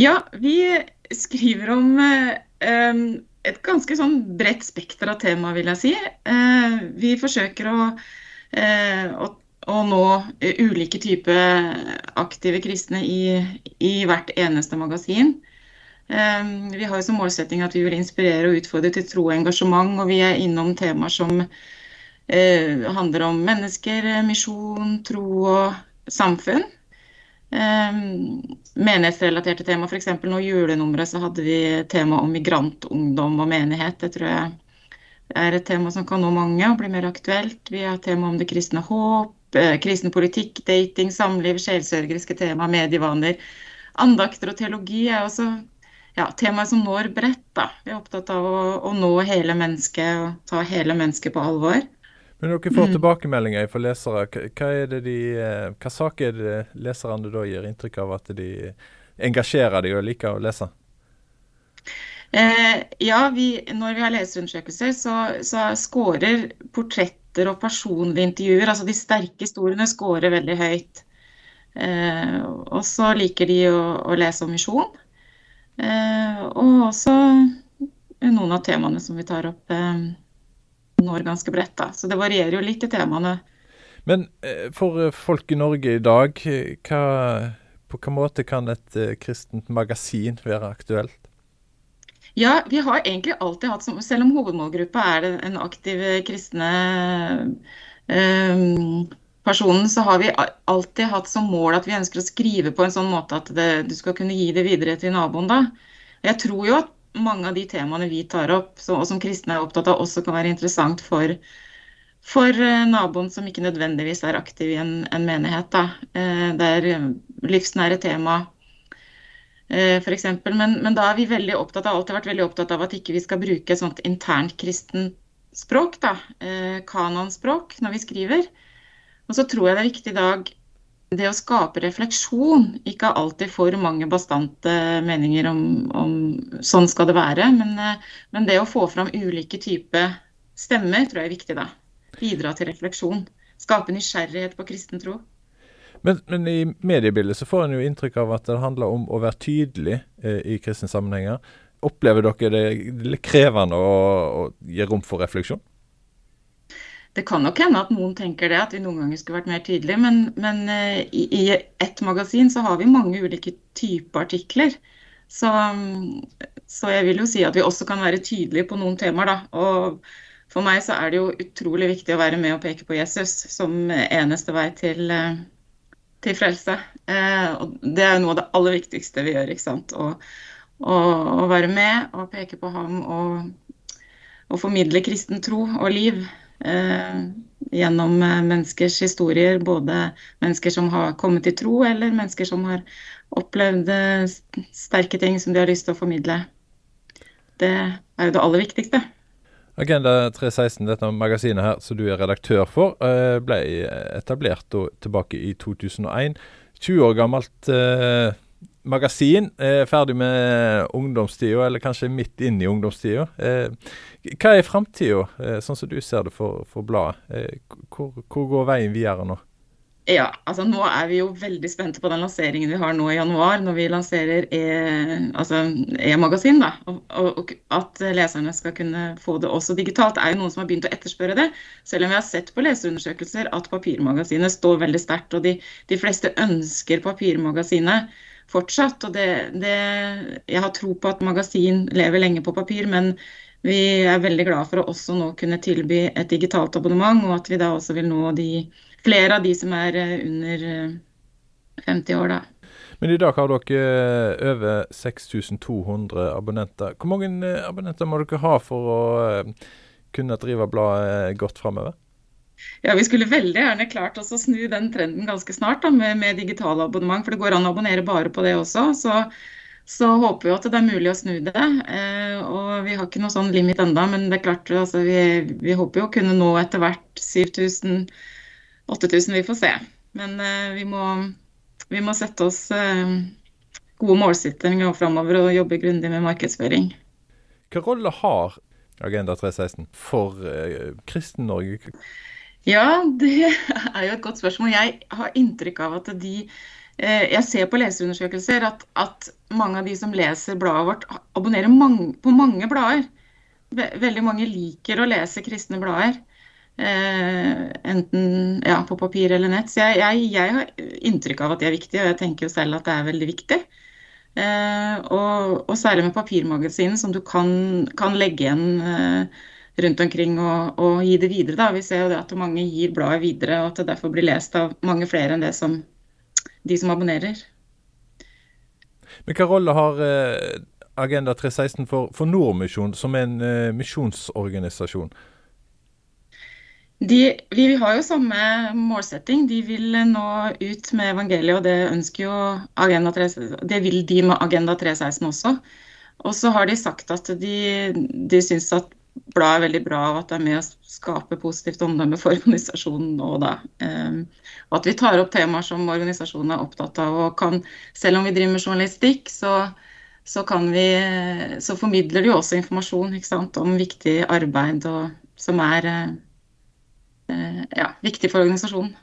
Ja, vi skriver om eh, et ganske sånn bredt spekter av tema, vil jeg si. Eh, vi forsøker å, eh, å, å nå ulike typer aktive kristne i, i hvert eneste magasin. Vi har som målsetting at vi vil inspirere og utfordre til tro og engasjement, og vi er innom temaer som handler om mennesker, misjon, tro og samfunn. Um, menighetsrelaterte tema, f.eks. nå julenummeret så hadde vi tema om migrantungdom og menighet. Det tror jeg er et tema som kan nå mange og bli mer aktuelt. Vi har tema om det kristne håp, eh, kristen politikk, dating, samliv, sjelsørgeriske tema, medievaner. Andakter og teologi er også ja, temaer som når bredt. Da. Vi er opptatt av å, å nå hele mennesket og ta hele mennesket på alvor. Men dere får mm. tilbakemeldinger fra lesere. Hva, er det de, eh, hva saker er det leserne da gir inntrykk av at de engasjerer de og liker å lese? Eh, ja, vi, når vi har leserundersøkelser, så, så scorer portretter og personlige intervjuer, altså de sterke historiene, scorer veldig høyt. Eh, og så liker de å, å lese om misjon. Eh, og også noen av temaene som vi tar opp. Når ganske bredt. da, Så det varierer jo litt i temaene. Men eh, for eh, folk i Norge i dag, hva, på hvilken måte kan et eh, kristent magasin være aktuelt? Ja, vi har egentlig alltid hatt, selv om hovedmålgruppa er en aktiv kristne personen, så har vi alltid hatt som mål at vi ønsker å skrive på en sånn måte at det, du skal kunne gi det videre til naboen. da. Jeg tror jo at mange av de temaene vi tar opp, og som kristne er opptatt av, også kan være interessant for, for eh, naboen som ikke nødvendigvis er aktiv i en, en menighet. Da. Eh, det er eh, livsnære tema, f.eks. Men, men da er vi veldig opptatt av, alltid vært veldig opptatt av at ikke vi skal bruke et sånt internt kristent språk, da, kanonspråk, når vi skriver. Og så tror jeg det er viktig i dag det å skape refleksjon, ikke alltid for mange bastante meninger om, om sånn skal det være, men, eh, men, det å få fram ulike typer stemmer tror jeg er viktig. da. Bidra til refleksjon. Skape nysgjerrighet på kristen tro. Men, men, i mediebildet så får en jo inntrykk av at det handler om å være tydelig eh, i kristne sammenhenger. Opplever dere det litt krevende å, å gi rom for refleksjon? Det kan nok hende at noen tenker det, at vi noen ganger skulle vært mer tydelige. Men, men uh, i, i, ett magasin så har vi mange ulike typer artikler. Så, så, jeg vil jo si at vi også kan være tydelige på noen temaer. Da. Og for meg så er det jo utrolig viktig å være med og peke på Jesus som eneste vei til, uh, til frelse. Uh, og det er noe av det aller viktigste vi gjør. ikke sant? Å være med og peke på ham og, og formidle kristen tro og liv. Eh, gjennom eh, menneskers historier. Både mennesker som har kommet til tro, eller mennesker som har opplevd eh, sterke ting som de har lyst til å formidle. Det er jo det aller viktigste. Agenda 316, dette magasinet her som du er redaktør for, ble etablert tilbake i 2001. 20 år gammelt magasin. eh, ferdig med ungdomstida, eller kanskje midt inn i ungdomstida. Eh, hva er framtida, eh, sånn som du ser det for, for bladet? Eh, hvor, hvor, går veien videre nå? Ja, altså Nå er vi jo veldig spente på den lanseringen vi har nå i januar, når vi lanserer e-magasin. Altså e og, og, og, At leserne skal kunne få det også digitalt, er jo noen som har begynt å etterspørre det. Selv om vi har sett på leserundersøkelser at papirmagasinet står veldig sterkt, og de, de fleste ønsker papirmagasinet fortsatt. Og det, det, jeg har tro på at magasin lever lenge på papir, men vi er veldig glad for å også nå kunne tilby et digitalt abonnement, og at vi da også vil nå de, flere av de som er eh, under 50 eh, år, da. Men i dag har dere eh, over 6200 abonnenter. Hvor mange abonnenter må dere ha for å kunne drive bladet godt framover? Ja, Vi skulle veldig gjerne klart oss å snu den trenden ganske snart da, med, med digitale abonnement. For det går an å abonnere bare på det også. Så, så håper vi at det er mulig å snu det. Eh, og vi har ikke noe sånn limit enda, men det er klart altså, vi, vi, håper jo å kunne nå etter hvert 7000-8000. Vi får se. Men eh, vi, må, vi, må, sette oss eh, gode målsettinger framover og jobbe grundig med markedsføring. Hvilken rolle har Agenda 316 for eh, Kristen-Norge? Ja, det er jo et godt spørsmål. Jeg har inntrykk av at de eh, jeg ser på leserundersøkelser at, at, mange av de som leser bladet vårt, abonnerer mange, på mange blader. Veldig mange liker å lese kristne blader. Eh, enten ja, på papir eller nett. Så jeg, jeg, jeg, har inntrykk av at det er viktig, og jeg tenker jo selv at det er veldig viktig. Eh, og, og, særlig med papirmagasin, som du kan, kan legge igjen eh, rundt omkring og, og, gi det videre. Da. Vi ser jo det at mange gir bladet videre, og at det derfor blir lest av mange flere enn det som de som abonnerer. Men hva rolle har eh, Agenda 316 for, for Nordmisjon, som en uh, misjonsorganisasjon? De, vi har jo samme målsetting. De vil nå ut med evangeliet, og det ønsker jo Agenda 316. Det vil de med Agenda 316 også. Og så har de sagt at de, de syns at bladet er veldig bra, og at det er med å skape positivt omdømme for organisasjonen nå, da. Um, og at vi tar opp temaer som organisasjonen er opptatt av. Og kan, selv om vi driver med journalistikk, så, så, vi, så formidler de også informasjon sant, om viktig arbeid og, som er uh, ja, viktig for organisasjonen.